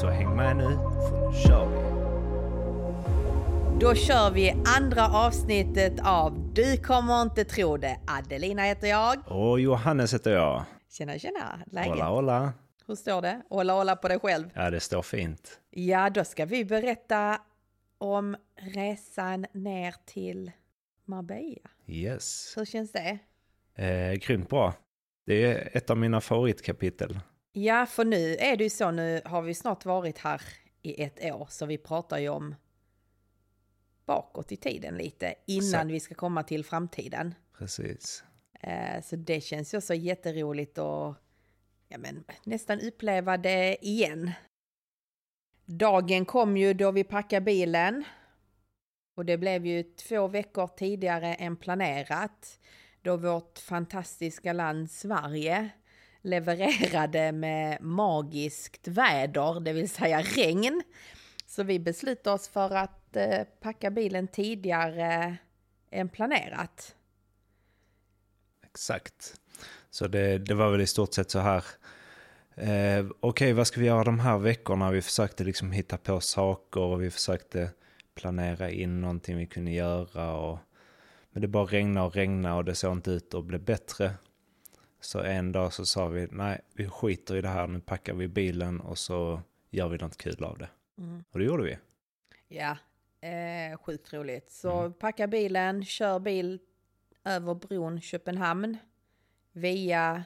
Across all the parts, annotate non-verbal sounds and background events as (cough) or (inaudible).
Så häng med nu, för nu kör vi! Då kör vi andra avsnittet av Du kommer inte tro det. Adelina heter jag. Och Johannes heter jag. Tjena tjena, läget? Hola hola. Hur står det? Hålla hålla på dig själv. Ja, det står fint. Ja, då ska vi berätta om resan ner till Marbella. Yes. Hur känns det? Eh, grymt bra. Det är ett av mina favoritkapitel. Ja, för nu är det ju så, nu har vi snart varit här i ett år, så vi pratar ju om bakåt i tiden lite, innan Exakt. vi ska komma till framtiden. Precis. Eh, så det känns ju också jätteroligt att ja, men, nästan uppleva det igen. Dagen kom ju då vi packade bilen. Och det blev ju två veckor tidigare än planerat. Då vårt fantastiska land Sverige levererade med magiskt väder, det vill säga regn. Så vi beslutade oss för att eh, packa bilen tidigare än planerat. Exakt. Så det, det var väl i stort sett så här. Eh, Okej, vad ska vi göra de här veckorna? Vi försökte liksom hitta på saker och vi försökte planera in någonting vi kunde göra. Och, men det bara regnade och regnade och det såg inte ut att bli bättre. Så en dag så sa vi, nej, vi skiter i det här. Nu packar vi bilen och så gör vi något kul av det. Mm. Och det gjorde vi. Ja, eh, sjukt roligt. Så packa bilen, kör bil över bron Köpenhamn via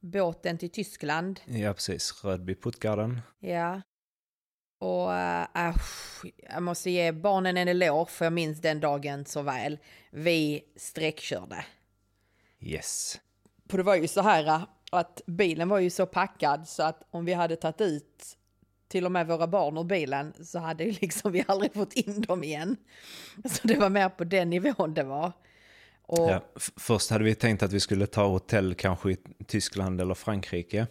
båten till Tyskland. Ja, precis. Rödby Puttgarden. Ja. Och äh, jag måste ge barnen en eloge för jag minns den dagen så väl. Vi sträckkörde. Yes. För det var ju så här äh, att bilen var ju så packad så att om vi hade tagit ut till och med våra barn ur bilen så hade ju liksom vi aldrig fått in dem igen. Så det var mer på den nivån det var. Och, Ja, först hade vi tänkt att vi skulle ta hotell kanske i Tyskland eller Frankrike.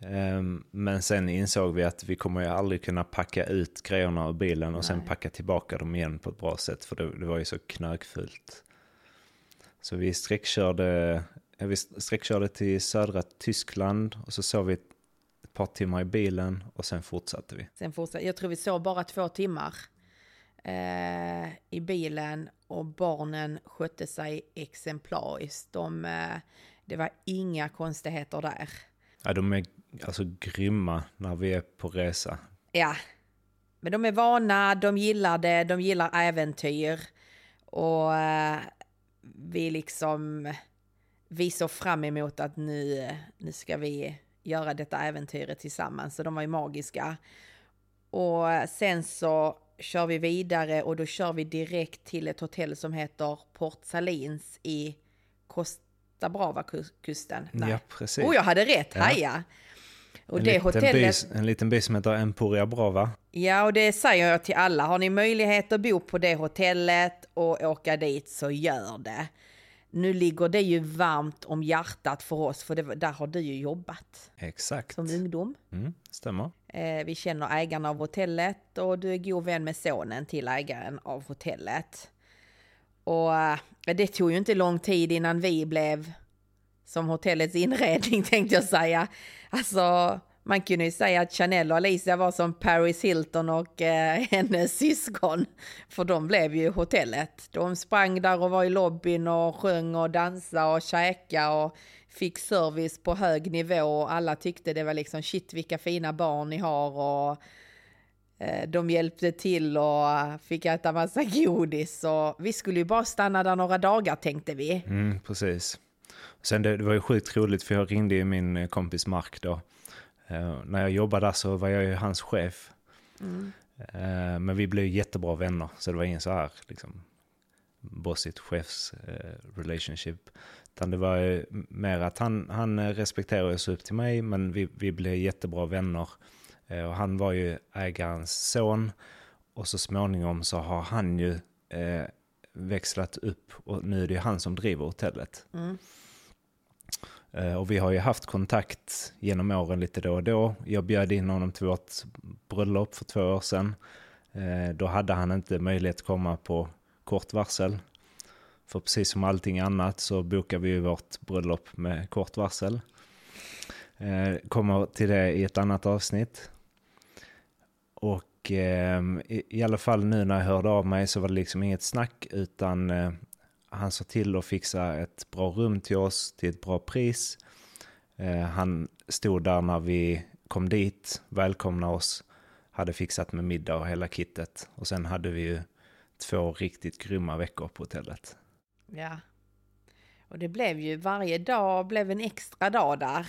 Ehm, men sen insåg vi att vi kommer ju aldrig kunna packa ut grejerna ur bilen och sen Nej. packa tillbaka dem igen på ett bra sätt för det, det var ju så knökfullt. Så vi sträckkörde, vi sträckkörde till södra Tyskland och så sov vi ett, par timmar i bilen och sen fortsatte vi. Sen fortsatte, jag tror vi sov bara två timmar eh, i bilen och barnen skötte sig exemplariskt. De, eh, det var inga konstigheter där. Ja, de är alltså grymma när vi är på resa. Ja, men de är vana, de gillar det, de gillar äventyr. Och eh, vi liksom, vi såg fram emot att nu, nu ska vi göra detta äventyret tillsammans. Så de var ju magiska. Och sen så kör vi vidare och då kör vi direkt till ett hotell som heter Port Salins i Costa Brava-kusten. Ja, precis. Oh, jag hade rätt, Ja. haja! Och en, det liten hotellet... by, en liten by som heter Emporia Brava. Ja, och det säger jag till alla. Har ni möjlighet att bo på det hotellet och åka dit så gör det. Nu ligger det ju varmt om hjärtat för oss, för det, där har du ju jobbat Exakt. som ungdom. Mm, stämmer. Eh, vi känner ägaren av hotellet och du är god vän med sonen till ägaren av hotellet. Och eh, det tog ju inte lång tid innan vi blev som hotellets inredning (laughs) tänkte jag säga. Alltså, man kunde ju säga att Chanel och Alicia var som Paris Hilton och eh, (laughs) hennes syskon. För de blev ju hotellet. De sprang där och var i lobbyn och sjöng och dansade och käkade och fick service på hög nivå och alla tyckte det var liksom shit vilka fina barn ni har och eh, de hjälpte till och eh, fick äta massa (laughs) godis och vi skulle ju bara stanna där några dagar tänkte vi. Mm, precis. Sen det, det var ju sjukt roligt för jag ringde ju min eh, kompis Mark då. Eh, när jag jobbade där så var jag ju hans chef. Eh, men vi blev jättebra vänner så det var ingen så här liksom bossigt chefs eh, relationship. Utan det var ju mer att han, han respekterade oss upp till mig men vi, vi blev jättebra vänner. Och han var ju ägarens son och så småningom så har han ju eh, växlat upp och nu är det ju han som driver hotellet. Mm. Eh, och vi har ju haft kontakt genom åren lite då och då. Jag bjöd in honom till vårt bröllop för två år sedan. Eh, då hade han inte möjlighet att komma på kort varsel. För precis som allting annat så bokar vi ju vårt bröllop med kort varsel. Eh, kommer till det i ett annat avsnitt. Och ehm, i, alla fall nu när jag hörde av mig så var det liksom inget snack utan han såg till att fixa ett bra rum till oss till ett bra pris. Eh, han stod där när vi kom dit, välkomnade oss, hade fixat med middag och hela kittet. Och sen hade vi ju två riktigt grymma veckor på hotellet. Ja. Och det blev ju varje dag blev en extra dag där.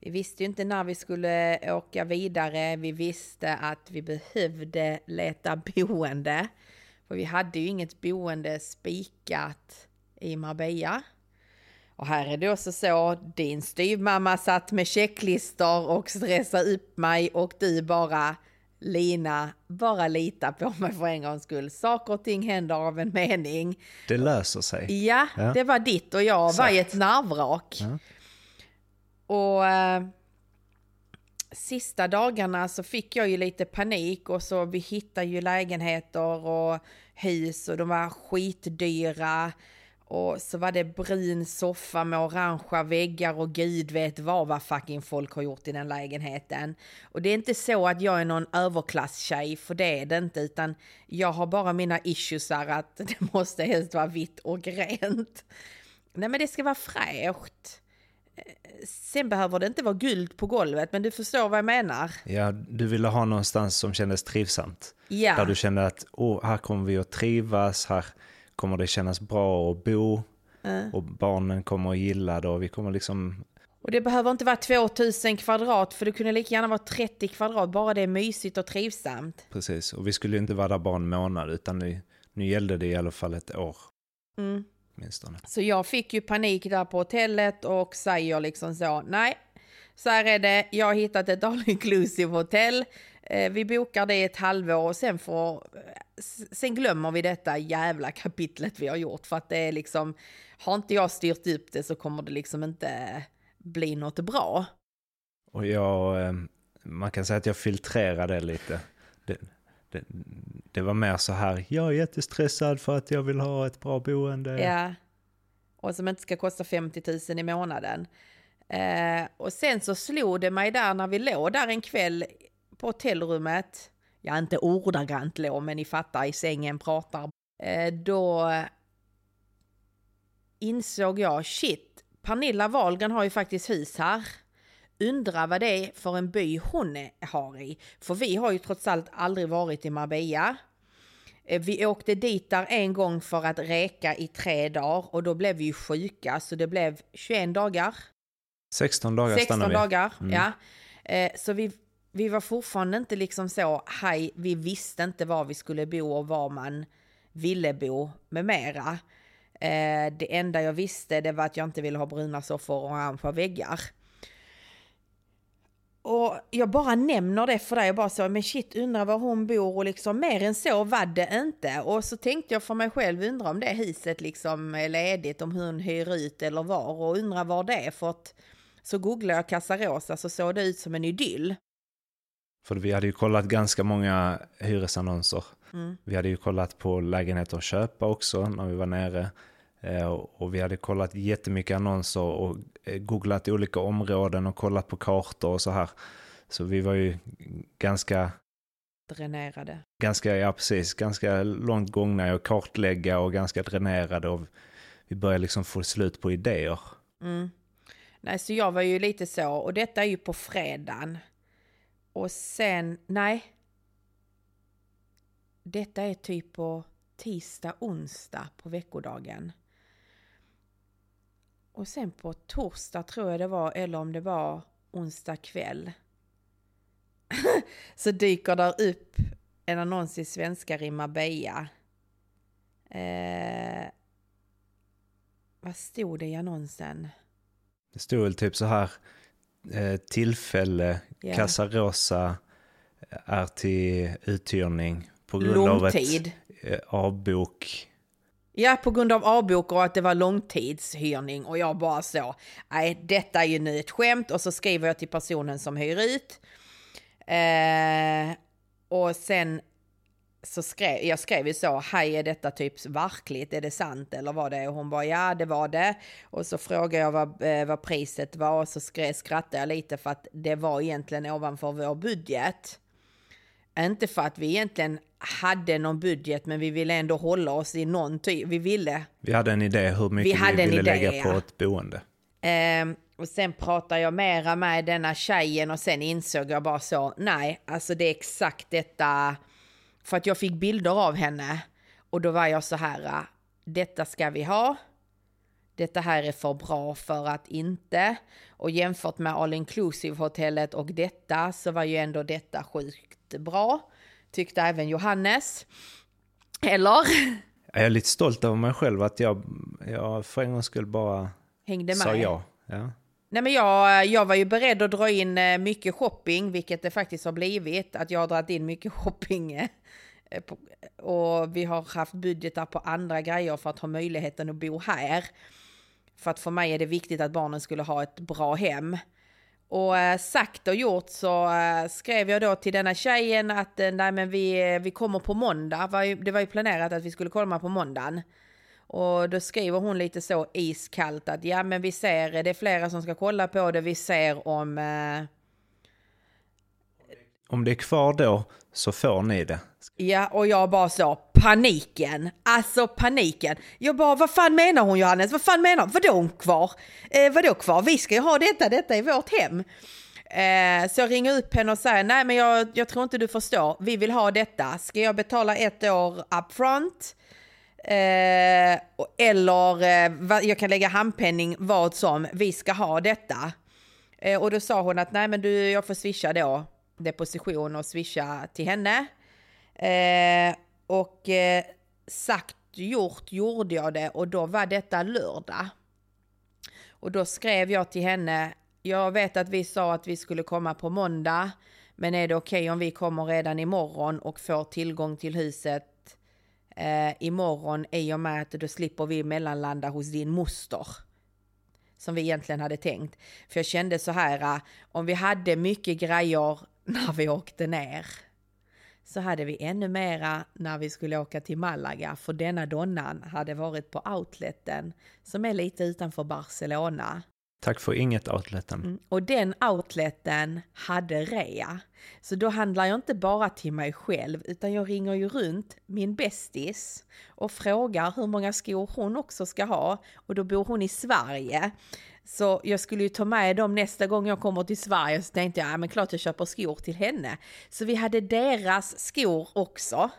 Vi visste ju inte när vi skulle åka vidare. Vi visste att vi behövde leta boende. För vi hade ju inget boende spikat i Marbella. Och här är det också så, din styvmamma satt med checklistor och stressade upp mig och du bara Lina, bara lita på mig för en gångs skull. Saker och ting händer av en mening. Det löser sig. Ja, ja. det var ditt och jag Exakt. var i ett nervrak. Ja. Och äh, sista dagarna så fick jag ju lite panik och så vi hittade ju lägenheter och hus och de var skitdyra. Och så var det brun soffa med orangea väggar och gud vet vad vad fucking folk har gjort i den lägenheten. Och det är inte så att jag är någon överklasstjej, för det är det inte, utan jag har bara mina issues här att (laughs) det måste helst vara vitt och rent. Nej men det ska vara fräscht. Sen behöver det inte vara guld på golvet, men du förstår vad jag menar. Ja, du ville ha någonstans som kändes trivsamt. Ja. Där du kände att oh, här kommer vi att trivas, här kommer det kännas bra att bo. Mm. Och barnen kommer att gilla det och vi kommer liksom... Och det behöver inte vara 2000 kvadrat för det kunde lika gärna vara 30 kvadrat, bara det är mysigt och trivsamt. Precis, och vi skulle inte vara där bara en månad utan nu, nu gällde det i alla fall ett år. Mm. Minstone. Så jag fick ju panik där på hotellet och säger liksom så, nej, så här är det, jag har hittat ett (laughs) all inclusive hotell, eh, vi bokar det ett halvår och sen får, sen glömmer vi detta jävla kapitlet vi har gjort för att det är liksom, har inte jag styrt upp det så kommer det liksom inte bli något bra. Och jag, eh, man kan säga att jag filtrerade lite. Det, det, det var mer så här, jag är jättestressad för att jag vill ha ett bra boende. Ja, och som inte ska kosta 50 000 i månaden. Eh, och sen så slog det mig där när vi låg där en kväll på hotellrummet, ja inte ordagrant låg, men ni fattar i sängen pratar, eh, då insåg jag shit, Pernilla Wahlgren har ju faktiskt hus här. Undrar vad det är för en by hon har i. För vi har ju trots allt aldrig varit i Marbella. Eh, vi åkte dit där en gång för att reka i tre dagar och då blev vi ju sjuka så det blev 21 dagar. 16 dagar 16 vi. dagar, mm. ja. Eh, så vi, vi var fortfarande inte liksom så, hej, vi visste inte var vi skulle bo och var man ville bo med mera. Eh, det enda jag visste det var att jag inte ville ha bruna soffor och orangea väggar. Och jag bara nämner det för dig, jag bara så, men shit undrar var hon bor och liksom mer än så var det inte. Och så tänkte jag för mig själv, undra om det huset liksom är ledigt, om hon hyr ut eller var och undra var det är för att så googlade jag Casarosa så såg det ut som en idyll. För vi hade ju kollat ganska många hyresannonser. Mm. Vi hade ju kollat på lägenheter att köpa också när vi var nere. Eh, och vi hade kollat jättemycket annonser och eh, googlat olika områden och kollat på kartor och så här. Så vi var ju ganska... Dränerade. Ganska, ja precis, ganska långt gångna i att kartlägga och ganska dränerade och vi började liksom få slut på idéer. Mm. Nej, så jag var ju lite så, och detta är ju på fredagen. Och sen, nej. Detta är typ på tisdag, onsdag på veckodagen. Och sen på torsdag tror jag det var, eller om det var onsdag kväll. (laughs) så dyker där upp en annons i Svenska i Marbella. Eh, vad stod det i annonsen? Det stod väl typ så här, eh, tillfälle, yeah. Casa Rosa, är till uthyrning på grund Långtid. av ett eh, avbok. Ja, på grund av avbok och att det var långtidshyrning och jag bara så, nej detta är ju nu ett skämt och så skriver jag till personen som hyr ut. Eh, och sen så skrev jag skrev ju så, hej är detta typ verkligt, är det sant eller var det? Och hon bara ja det var det. Och så frågade jag vad, eh, vad priset var och så skrev, skrattade jag lite för att det var egentligen ovanför vår budget. Inte för att vi egentligen hade någon budget men vi ville ändå hålla oss i någon typ, vi ville. Vi hade en idé hur mycket Vi vi, ville idé, lägga på ja. ett boende. Ehm, och sen pratade jag mera med denna tjejen och sen insåg jag bara så, nej, alltså det är exakt detta. För att jag fick bilder av henne och då var jag så här, äh, detta ska vi ha. Detta här är för bra för att inte. Och jämfört med all inclusive hotellet och detta så var ju ändå detta sjukt bra. Tyckte även Johannes. Eller? Jag är lite stolt över mig själv att jag, jag för en gång skulle bara Hängde med. sa ja. ja. Nej men jag, jag var ju beredd att dra in eh, mycket shopping, vilket det faktiskt har blivit. Att jag har dragit in mycket (laughs) shopping. eh, Och vi har haft budgetar på andra grejer för att ha möjligheten att bo här. För att för mig är det viktigt att barnen skulle ha ett bra hem. Och eh, sagt och gjort så eh, skrev jag då till denna tjejen att eh, nej men vi, eh, vi kommer på måndag. Var ju, det var ju planerat att vi skulle komma på måndagen. Och då skriver hon lite så iskallt att ja men vi ser, eh, det är flera som ska kolla på det, vi ser om... Eh, om det är kvar då så får ni det. ja och jag bara så, paniken, alltså paniken. Jag bara, vad fan menar hon Johannes, vad fan menar hon, vadå hon kvar? Eh, vadå kvar, vi ska ju ha detta, detta är vårt hem. Eh, så jag ringer upp henne och säger, nej men jag, jag tror inte du förstår, vi vill ha detta. Ska jag betala ett år upfront? Eh, eller eh, jag kan lägga handpenning vad som, vi ska ha detta. Eh, och då sa hon att nej men du, jag får swisha då deposition och swisha till henne. Eh, och eh, sagt gjort gjorde jag det och då var detta lördag. Och då skrev jag till henne, jag vet att vi sa att vi skulle komma på måndag, men är det okej om vi kommer redan imorgon och får tillgång till huset eh, imorgon i och med att då slipper vi mellanlanda hos din moster. Som vi egentligen hade tänkt. För jag kände så här, eh, om vi hade mycket grejer när vi åkte ner så hade vi ännu mera när vi skulle åka till Malaga för denna donnan hade varit på outleten som är lite utanför Barcelona. Tack för inget outleten. Mm. Och den outleten hade rea. Så då handlar jag inte bara till mig själv utan jag ringer ju runt min bästis och frågar hur många skor hon också ska ha. Och då bor hon i Sverige. Så jag skulle ju ta med dem nästa gång jag kommer till Sverige så tänkte jag, ja men klart jag köper skor till henne. Så vi hade deras skor också.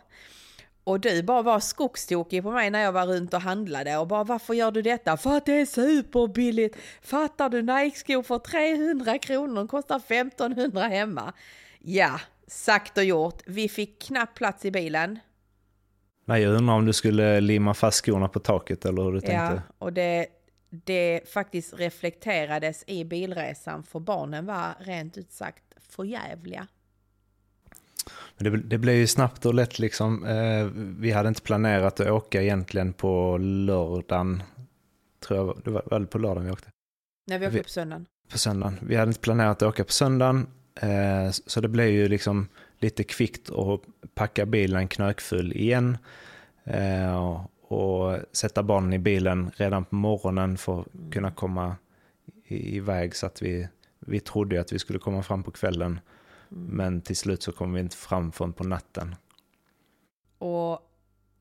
Och du bara var skogstokig på mig när jag var runt och handlade och bara varför gör du detta? För att det är superbilligt! Fattar du Nike-skor för 300 kronor, de kostar 1500 hemma. Ja, sagt och gjort. Vi fick knappt plats i bilen. Nej, jag undrar om du skulle limma fast skorna på taket eller hur du Ja, tänkte. och det, det faktiskt reflekterades i bilresan för barnen var rent ut sagt förjävliga. Det, det blev ju snabbt och lätt liksom. Eh, vi hade inte planerat att åka egentligen på lördagen. Tror jag, det var väl på lördagen vi åkte. När vi åkte Vi- på söndagen. På söndagen. Vi hade inte planerat att åka på söndagen. Eh, så det blev ju liksom lite kvickt att packa bilen knökfull igen. Eh, och, sätta barnen i bilen redan på morgonen för att kunna komma i- iväg. Så att vi, vi trodde att vi skulle komma fram på kvällen. Men till slut så kom vi inte fram förrän på natten. Och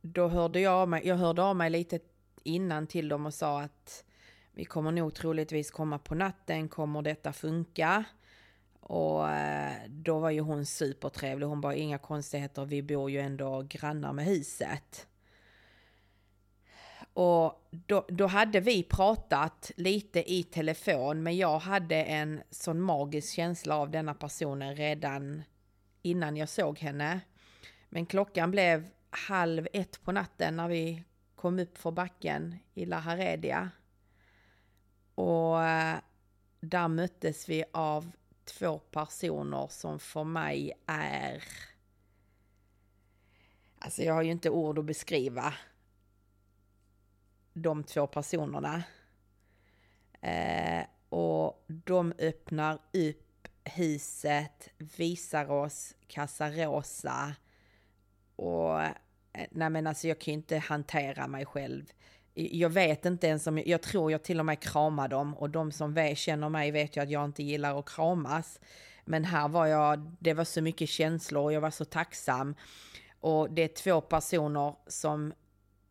då hörde jag av mig, jag hörde av mig lite innan till dem och sa att vi kommer nog troligtvis komma på natten, kommer detta funka? Och eh, då var ju hon supertrevlig, hon bara inga konstigheter, vi bor ju ändå grannar med huset. Och då, då hade vi pratat lite i telefon, men jag hade en sån magisk känsla av denna personen redan innan jag såg henne. Men klockan blev halv ett på natten när vi kom upp för backen i La Heredia. Och eh, där möttes vi av två personer som för mig är... Alltså jag har ju inte ord att beskriva de två personerna. Eh, och de öppnar upp huset, visar oss Casa Rosa och eh, nej men alltså jag kan ju inte hantera mig själv. Jag vet inte ens om, jag tror jag till och med kramar dem och de som vet, känner mig vet ju att jag inte gillar att kramas. Men här var jag, det var så mycket känslor och jag var så tacksam. Och det är två personer som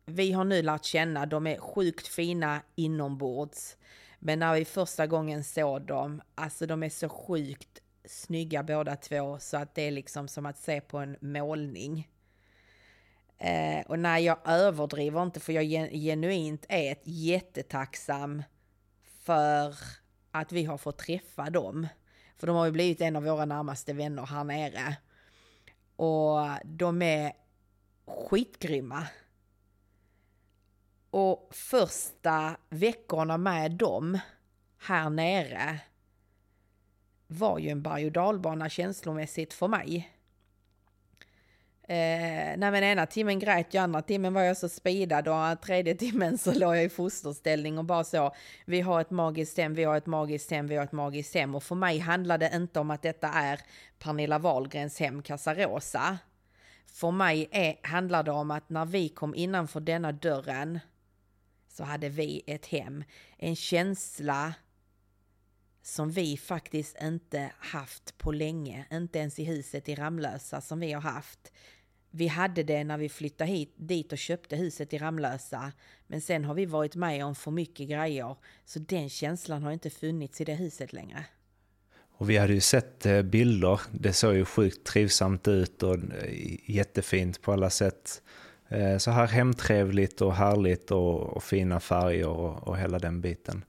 vi har nu lärt känna, de är sjukt fina inombords. Men när vi första gången såg dem, alltså de är så sjukt snygga båda två så att det är liksom som att se på en målning. Eh, och nej, jag överdriver inte för jag genuint är ett jättetacksam för att vi har fått träffa dem. För de har ju blivit en av våra närmaste vänner här nere. Och de är skitgrymma. Och första veckorna med dem här nere var ju en berg och dalbana känslomässigt för mig. Eh, nej men ena timmen grät jag, andra timmen var jag så speedad och tredje (laughs) timmen så låg jag i fosterställning och bara så. Vi har ett magiskt hem, vi har ett magiskt hem, vi har ett magiskt hem. Och för mig handlar det inte om att detta är Pernilla Wahlgrens hem Casarosa. För mig är, handlar det om att när vi kom innanför denna dörren så hade vi ett hem. En känsla som vi faktiskt inte haft på länge, inte ens i huset i Ramlösa som vi har haft. Vi hade det när vi flyttade hit, dit och köpte huset i Ramlösa, men sen har vi varit med om för mycket grejer, så den känslan har inte funnits i det huset längre. Och vi hade ju sett eh, bilder, det såg ju sjukt trivsamt ut och eh, jättefint på alla sätt. Eh, så här hemtrevligt och härligt och, och fina färger och, och hela den biten.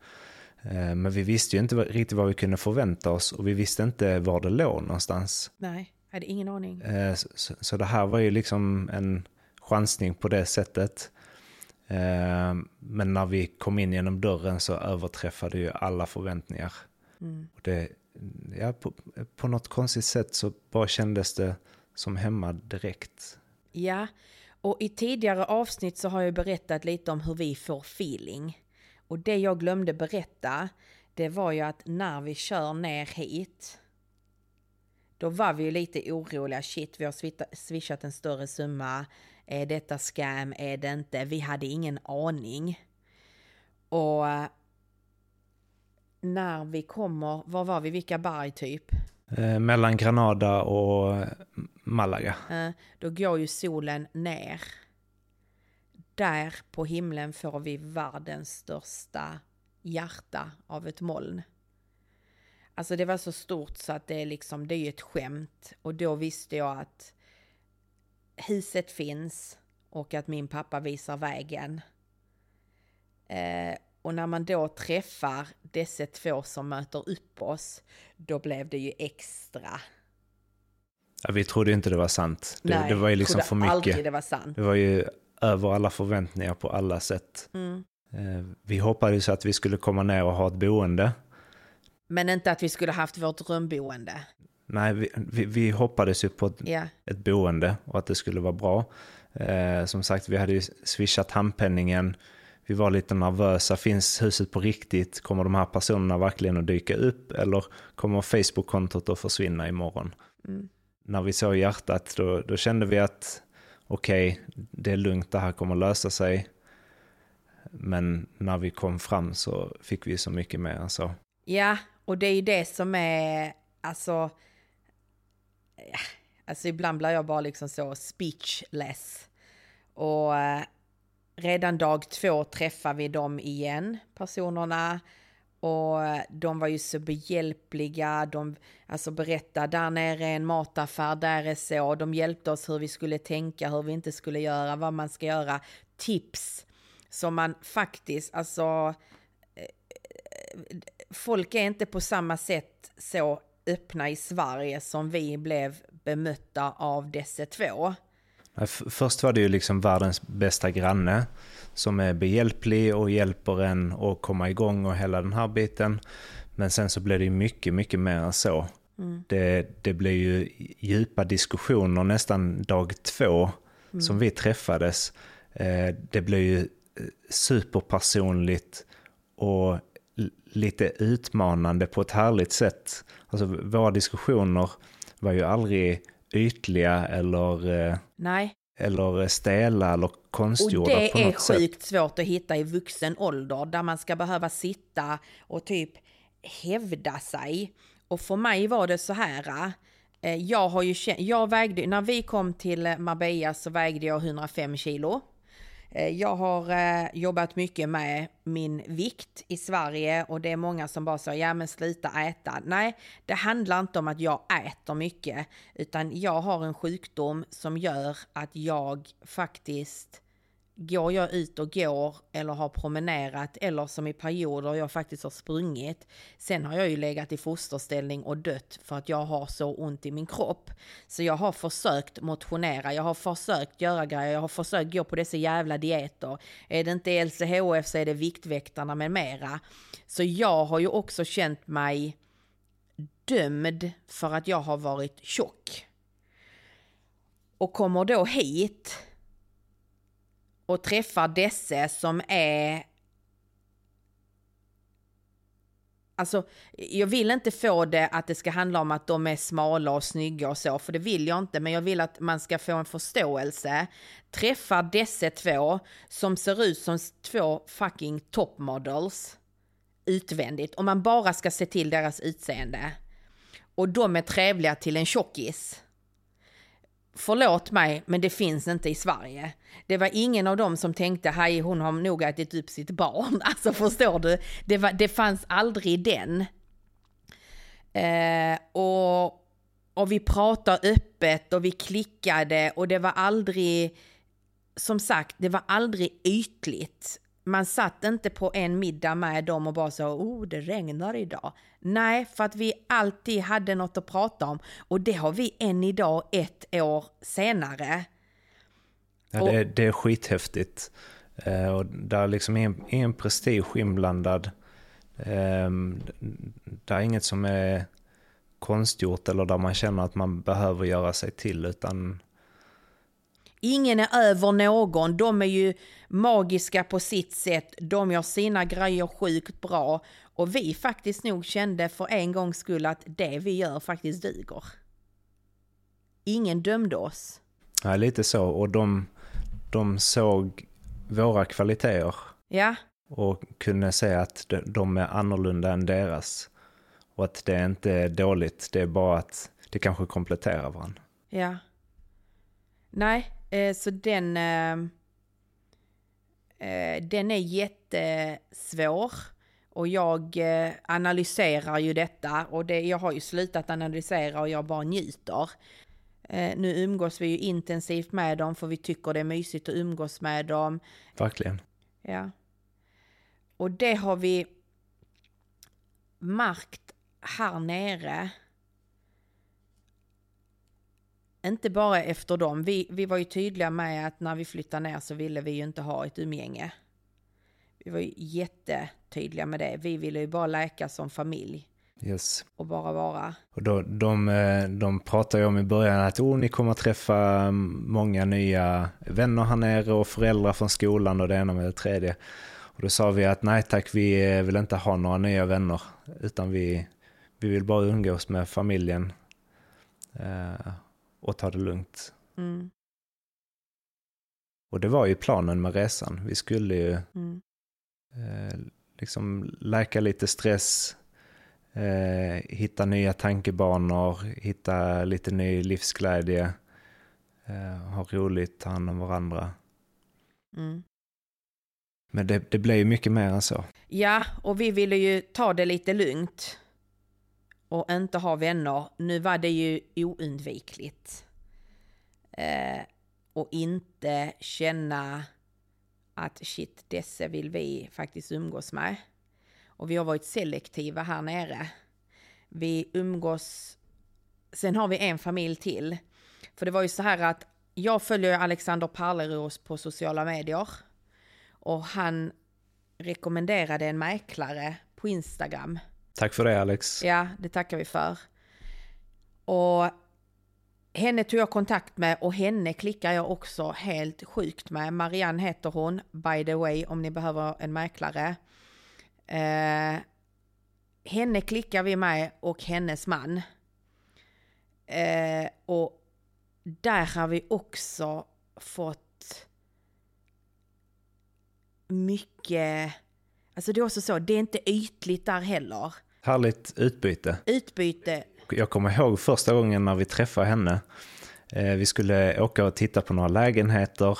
Eh, men vi visste ju inte riktigt vad vi kunde förvänta oss och vi visste inte var det låg någonstans. Nej, jag hade ingen aning. Eh, så, så det här var ju liksom en chansning på det sättet. Men när vi kom in genom dörren så överträffade ju alla förväntningar. Mm. Och det, ja, på, på något konstigt sätt så bara kändes det som hemma direkt. Ja, och i tidigare avsnitt så har jag berättat lite om hur vi får feeling. Och det jag glömde berätta, det var ju att när vi kör ner hit, då var vi ju lite oroliga. Shit, vi har swishat en större summa. Är detta scam? Är det inte? Vi hade ingen aning. Och eh, när vi kommer, var var vi? Vilka berg typ? Eh, mellan Granada och Malaga. Eh, då går ju solen ner. Där på himlen får vi världens största hjärta av ett moln. Alltså det var så stort så att det är liksom, det är ju ett skämt. Och då visste jag att huset finns och att min pappa visar vägen. Eh, och när man då träffar dessa två som möter upp oss, då blev det ju extra. Ja, vi trodde inte det var sant. Det, Nej, det var ju liksom för mycket. aldrig det var sant. Det var ju över alla förväntningar på alla sätt. Mm. Eh, vi hoppades att vi skulle komma ner och ha ett boende. Men inte att vi skulle haft vårt rumboende. Nej, vi, vi, vi hoppades ju på ett, yeah. ett boende och att det skulle vara bra. Eh, som sagt, vi hade ju swishat handpenningen vi var lite nervösa. Finns huset på riktigt? Kommer de här personerna verkligen att dyka upp? Eller kommer Facebook-kontot att försvinna imorgon? Mm. När vi såg hjärtat då, då kände vi att okej, okay, det är lugnt, det här kommer lösa sig. Men när vi kom fram så fick vi så mycket mer än så. Ja, och det är ju det som är, alltså, ja, alltså ibland blir jag bara liksom så speechless. Och eh, redan dag två träffar vi dem igen, personerna. Och eh, de var ju så behjälpliga, de alltså berättade där nere är en mataffär, där är så. De hjälpte oss hur vi skulle tänka, hur vi inte skulle göra, vad man ska göra. Tips som man faktiskt, alltså eh, folk är inte på samma sätt så öppna i Sverige som vi blev bemötta av dessa två. Först var det ju liksom världens bästa granne som är behjälplig och hjälper en att komma igång och hela den här biten. Men sen så blev det ju mycket, mycket mer än så. Det, det blev ju djupa diskussioner nästan dag två som vi träffades. Eh, det blev ju eh, superpersonligt och lite utmanande på ett härligt sätt. Alltså våra diskussioner var ju aldrig ytliga eller, eh, Nej, eller stela eller och konstgjorda på det är något sätt. sjukt svårt att hitta i vuxen ålder där man ska behöva sitta och typ hävda sig. Och för mig var det så här. eh, Jag har ju känt, jag vägde, när vi kom till Marbella så vägde jag 105 kilo. Eh, jag har eh, jobbat mycket med min vikt i Sverige och det är många som bara säger ja men sluta äta. Nej, det handlar inte om att jag äter mycket utan jag har en sjukdom som gör att jag faktiskt går jag ut och går eller har promenerat eller som i perioder jag faktiskt har sprungit. Sen har jag ju legat i fosterställning och dött för att jag har så ont i min kropp. Så jag har försökt motionera, jag har försökt göra grejer, jag har försökt gå på dessa jävla dieter. Är det inte LCHF så är det Viktväktarna med mera. Så jag har ju också känt mig dömd för att jag har varit tjock. Och kommer då hit och träffar desse som är... Alltså, jag vill inte få det att det ska handla om att de är smala och snygga och så, för det vill jag inte, men jag vill att man ska få en förståelse. Träffar desse två som ser ut som två fucking topmodels utvändigt, om man bara ska se till deras utseende. Och de är trevliga till en tjockis förlåt mig, men det finns inte i Sverige. Det var ingen av dem som tänkte, hej hon har nog ätit upp sitt barn. (laughs) Alltså förstår du? Det, var, det fanns aldrig den. Eh, och, och vi pratade öppet och vi klickade och det var aldrig, som sagt, det var aldrig ytligt. Man satt inte på en middag med dem och bara så, oh det regnar idag. Nej, för att vi alltid hade något att prata om och det har vi än idag ett år senare. Ja, det, är- det är skithäftigt. Eh, och där liksom är en, är en prestige inblandad. Eh, det är inget som är konstgjort eller där man känner att man behöver göra sig till utan Ingen är över någon, de är ju magiska på sitt sätt, de gör sina grejer sjukt bra och vi faktiskt nog kände för en gångs skull att det vi gör faktiskt duger. Ingen dömde oss. ja, lite så. Och de, de såg våra kvaliteter Ja, och kunde se att de, är annorlunda än deras. Och att det inte är dåligt, det är bara att det kanske kompletterar varandra. ja. Nej, så den... Eh, eh, den är jättesvår. Och jag eh, analyserar ju detta och det, jag har ju slutat analysera och jag bara njuter. Eh, nu umgås vi ju intensivt med dem för vi tycker det är mysigt att umgås med dem. Verkligen. Ja. Och det har vi märkt här nere. Inte bara efter dem. Vi, vi var ju tydliga med att när vi flyttade ner så ville vi ju inte ha ett umgänge. Vi var ju jättetydliga med det. Vi ville ju bara läka som familj Yes. och bara vara. Och då, de, eh, de pratade ju om i början att oh, ni kommer träffa många nya vänner här nere och föräldrar från skolan och det ena med det tredje. Och då sa vi att nej tack, vi eh, vill inte ha några nya vänner utan vi, vi vill bara umgås med familjen eh, och ta det lugnt. Mm, Och det var ju planen med resan. Vi skulle ju mm, eh, liksom läka lite stress, eh, hitta nya tankebanor, hitta lite ny livsglädje, eh, ha roligt, ta hand om varandra. mm. Men det, det blev ju mycket mer än så. Ja, och vi ville ju ta det lite lugnt och inte ha vänner. Nu var det ju oundvikligt. Eh, och inte känna att shit, dessa vill vi faktiskt umgås med. Och vi har varit selektiva här nere. Vi umgås... Sen har vi en familj till. För det var ju så här att jag följer Alexander Parleros på sociala medier. Och han rekommenderade en mäklare på Instagram Tack för det Alex. Ja, det tackar vi för. Och henne tog jag kontakt med och henne klickar jag också helt sjukt med. Marianne heter hon, by the way, om ni behöver en mäklare. Eh, henne klickar vi med och hennes man. Eh, och där har vi också fått mycket, alltså det är också så, det är inte ytligt där heller. Härligt utbyte. Utbyte. Jag kommer ihåg första gången när vi träffade henne. Eh, vi skulle åka och titta på några lägenheter.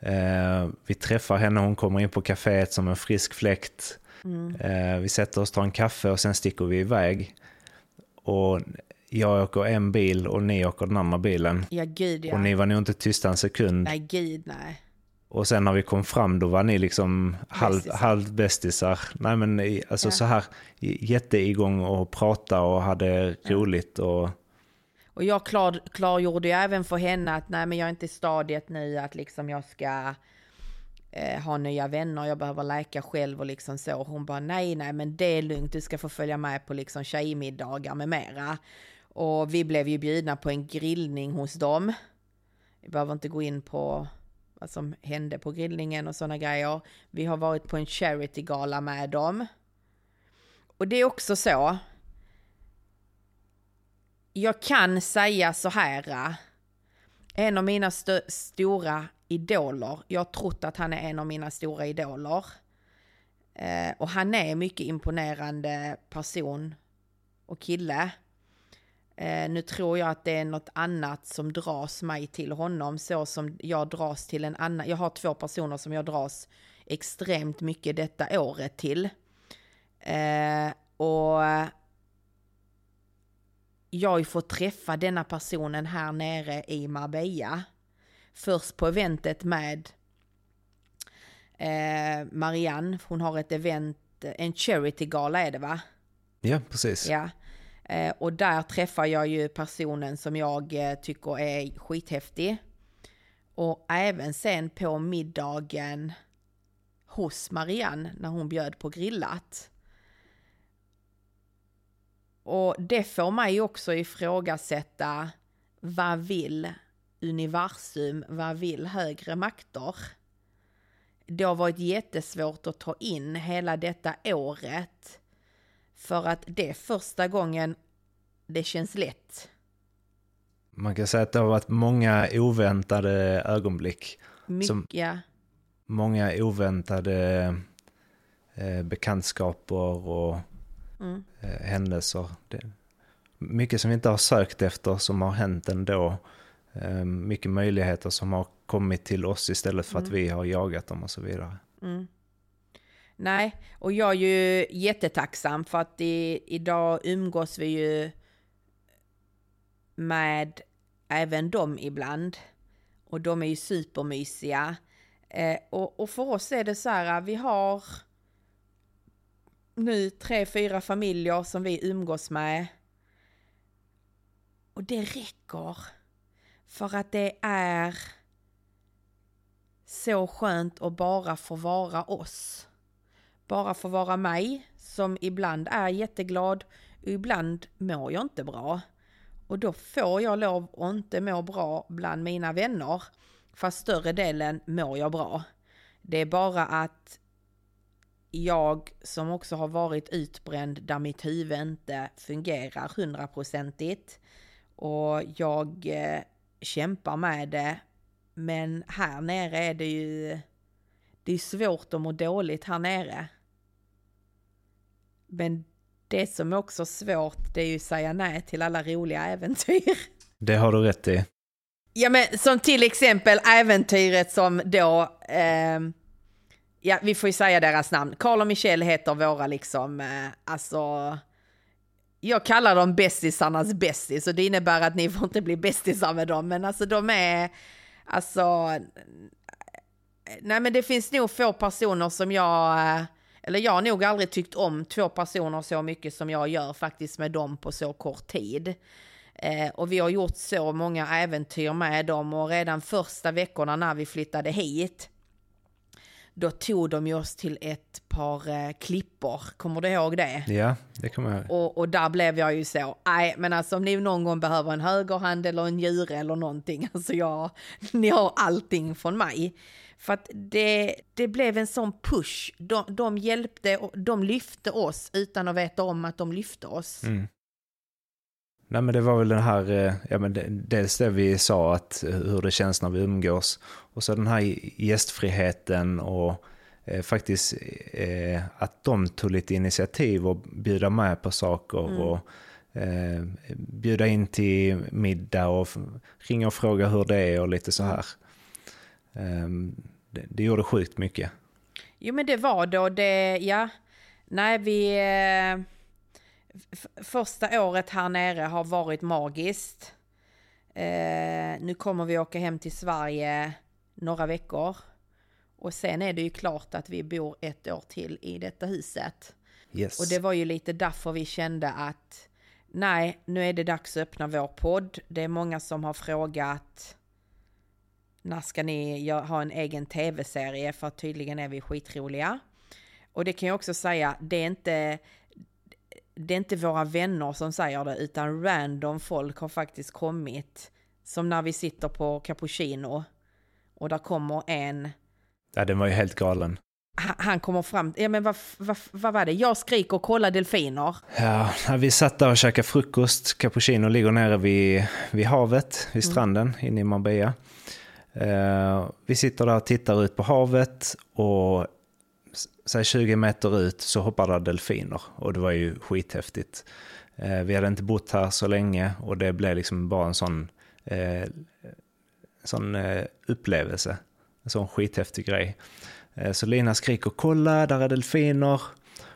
Eh, vi träffar henne, hon kommer in på kaféet som en frisk fläkt. Mm. Vi sätter oss, tar en kaffe och sen sticker vi iväg. Och jag åker en bil och ni åker den andra bilen. Ja, gud ja. Och ni var nog inte tysta en sekund. Nej, gud nej. Och sen när vi kom fram då var ni liksom halv, halvbästisar. Nej men alltså ja. så här jätteigång och prata och hade roligt och... Och jag klar, klargjorde ju även för henne att nej men jag är inte i stadiet nu att liksom jag ska eh, ha nya vänner, jag behöver läka själv och liksom så. Hon bara nej nej men det är lugnt, du ska få följa med på liksom tjejmiddagar med mera. Och vi blev ju bjudna på en grillning hos dem. Vi behöver inte gå in på vad som hände på grillningen och sådana grejer. Vi har varit på en charitygala med dem. Och det är också så. Jag kan säga så här. En av mina st stora idoler, jag har trott att han är en av mina stora idoler. Eh, och han är mycket imponerande person och kille. Eh, nu tror jag att det är något annat som dras mig till honom, så som jag dras till en annan. Jag har två personer som jag dras extremt mycket detta året till. Eh, och jag har ju fått träffa denna personen här nere i Marbella. Först på eventet med eh, Marianne, hon har ett event, en charity-gala är det va? Ja, precis. Ja. Eh, och där träffar jag ju personen som jag eh, tycker är skithäftig. Och även sen på middagen hos Marianne när hon bjöd på grillat. Och det får mig också ifrågasätta vad vill universum, vad vill högre makter? Det har varit jättesvårt att ta in hela detta året för att det är första gången det känns lätt. Man kan säga att det har varit många oväntade ögonblick. Mycket. Som många oväntade eh, bekantskaper och mm. eh, händelser. Det, mycket som vi inte har sökt efter som har hänt ändå. Eh, mycket möjligheter som har kommit till oss istället för mm. att vi har jagat dem och så vidare. Mm. Nej, och jag är ju jättetacksam för att i, idag umgås vi ju med även dem ibland. Och de är ju supermysiga. Eh, och, och för oss är det så här, eh, vi har nu tre, fyra familjer som vi umgås med. Och det räcker. För att det är så skönt att bara få vara oss bara få vara mig, som ibland är jätteglad och ibland mår jag inte bra. Och då får jag lov att inte må bra bland mina vänner, fast större delen mår jag bra. Det är bara att jag som också har varit utbränd där mitt huvud inte fungerar hundraprocentigt och jag eh, kämpar med det. Men här nere är det ju det är svårt att må dåligt här nere. Men det som är också svårt, det är ju att säga nej till alla roliga äventyr. (laughs) Det har du rätt i. Ja, men som till exempel äventyret som då, eh, ja, vi får ju säga deras namn. Carl och Michelle heter våra liksom, eh, alltså, jag kallar dem bästisarnas bästis och det innebär att ni får inte bli bästisar med dem, men alltså de är, alltså, nej men det finns nog få personer som jag, eh, eller jag har nog aldrig tyckt om två personer så mycket som jag gör faktiskt med dem på så kort tid. Eh, och vi har gjort så många äventyr med dem och redan första veckorna när vi flyttade hit då tog de ju oss till ett par eh, klippor. Kommer du ihåg det? Ja, det kommer jag ihåg. Och, och där blev jag ju så, nej men alltså om ni någon gång behöver en högerhand eller en njure eller någonting, (laughs) alltså jag, ni har allting från mig. För att det, det blev en sån push. De, de hjälpte, och de lyfte oss utan att veta om att de lyfte oss. Mm. Nej men det var väl den här, eh, ja men det, dels det vi sa att eh, hur det känns när vi umgås. Och så den här gästfriheten och eh, faktiskt eh, att de tog lite initiativ och bjuda med på saker Mm. och eh, bjuda in till middag och ringa och fråga hur det är och lite så här. Ehm, det, det gjorde sjukt mycket. Jo men det var då det, ja. Nej vi... Eh, första året här nere har varit magiskt. Eh, nu kommer vi åka hem till Sverige några veckor. Och sen är det ju klart att vi bor ett år till i detta huset. Yes. Och det var ju lite därför vi kände att nej, nu är det dags att öppna vår podd. Det är många som har frågat när ska ni ha en egen tv-serie för tydligen är vi skitroliga. Och det kan jag också säga, det är inte det är inte våra vänner som säger det utan random folk har faktiskt kommit. Som när vi sitter på cappuccino och där kommer en Ja, den var ju helt galen. han- kommer fram, ja men vad, vad, vad var det? Jag skriker kolla delfiner. Ja, vi satt där och käkade frukost. Cappuccino ligger nere vid, vid havet, vid stranden inne i Marbella. Eh, vi sitter där och tittar ut på havet och säg 20 meter ut så hoppar det delfiner och det var ju skithäftigt. Eh, vi hade inte bott här så länge och det blev liksom bara en sån, eh, sån eh, upplevelse. En sån skithäftig grej. Eh, så Lina skriker kolla, där är delfiner.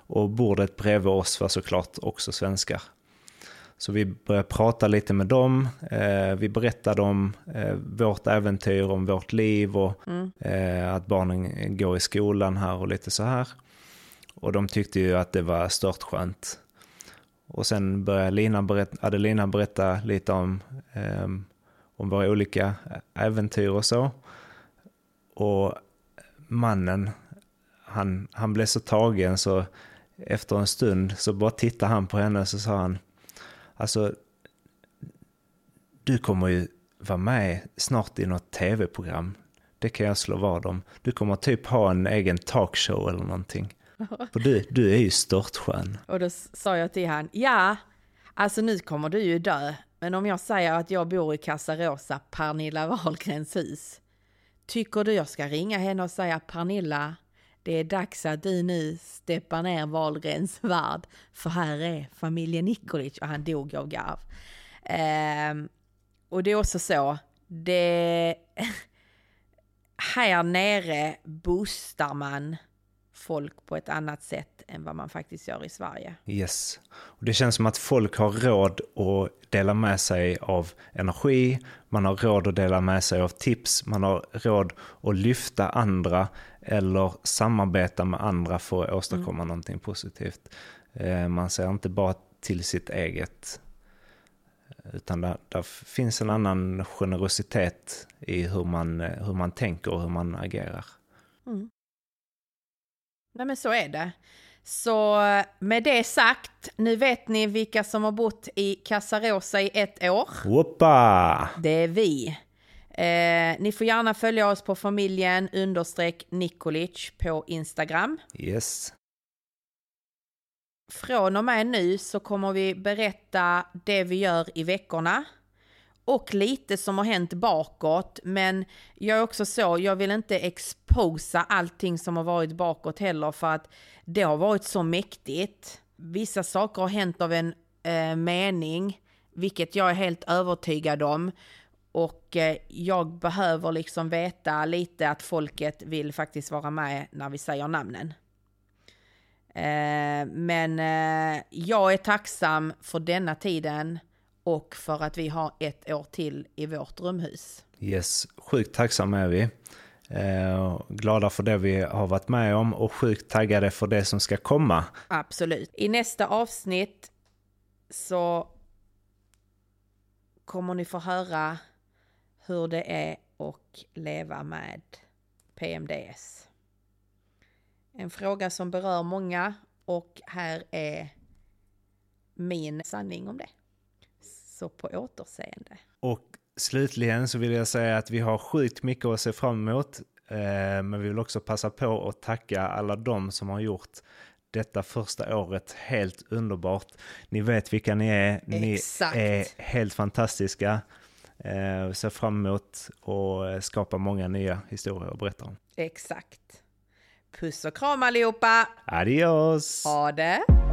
Och bordet bredvid oss var såklart också svenskar. Så vi började prata lite med dem. Eh, vi berättade om eh, vårt äventyr, om vårt liv och eh, att barnen går i skolan här och lite så här. Och de tyckte ju att det var störtskönt. Och sen började Lina berätta, Adelina berätta lite om, eh, om våra olika äventyr och så. Och mannen, han, han blev så tagen så efter en stund så bara tittade han på henne och så sa han Alltså, du kommer ju vara med snart i något tv-program. Det kan jag slå vad om. Du kommer typ ha en egen talkshow eller någonting. (laughs) För du, du är ju störtskön. Och då sa jag till han, ja, alltså nu kommer du ju dö. Men om jag säger att jag bor i Casa Rosa, Pernilla Wahlgrens hus. Tycker du jag ska ringa henne och säga Pernilla, det är dags att du nu steppar ner Wahlgrens värld. För här är familjen Nikolic och han dog av garv. Eh, och det är också så, det... (laughs) här nere boostar man folk på ett annat sätt än vad man faktiskt gör i Sverige. Yes. Och det känns som att folk har råd att dela med sig av energi, man har råd att dela med sig av tips, man har råd att lyfta andra eller samarbeta med andra för att åstadkomma någonting positivt. Eh, Man ser inte bara till sitt eget, utan där, där finns en annan generositet i hur man, eh, hur man tänker och hur man agerar. Nej men så är det. Så med det sagt, nu vet ni vilka som har bott i Casa Rosa i ett år. Whoppa! Det är vi. Eh, ni får gärna följa oss på familjen understreck Nikolic på Instagram. Yes. Från och med nu så kommer vi berätta det vi gör i veckorna. Och lite som har hänt bakåt. Men jag är också så, jag vill inte exposa allting som har varit bakåt heller för att det har varit så mäktigt. Vissa saker har hänt av en eh, mening, vilket jag är helt övertygad om. Och eh, jag behöver liksom veta lite att folket vill faktiskt vara med när vi säger namnen. Eh, men eh, jag är tacksam för denna tiden och för att vi har ett år till i vårt rumhus. Yes, sjukt tacksamma är vi. Eh, glada för det vi har varit med om och sjukt taggade för det som ska komma. Absolut. I nästa avsnitt så kommer ni få höra hur det är att leva med PMDS. En fråga som berör många och här är min sanning om det. Så på återseende. Och slutligen så vill jag säga att vi har sjukt mycket att se fram emot. Eh, men vi vill också passa på att tacka alla de som har gjort detta första året helt underbart. Ni vet vilka ni är. Ni Exakt. är helt fantastiska. Eh, ser fram emot att skapa många nya historier att berätta om. Exakt. Puss och kram allihopa! Adios! Ha det!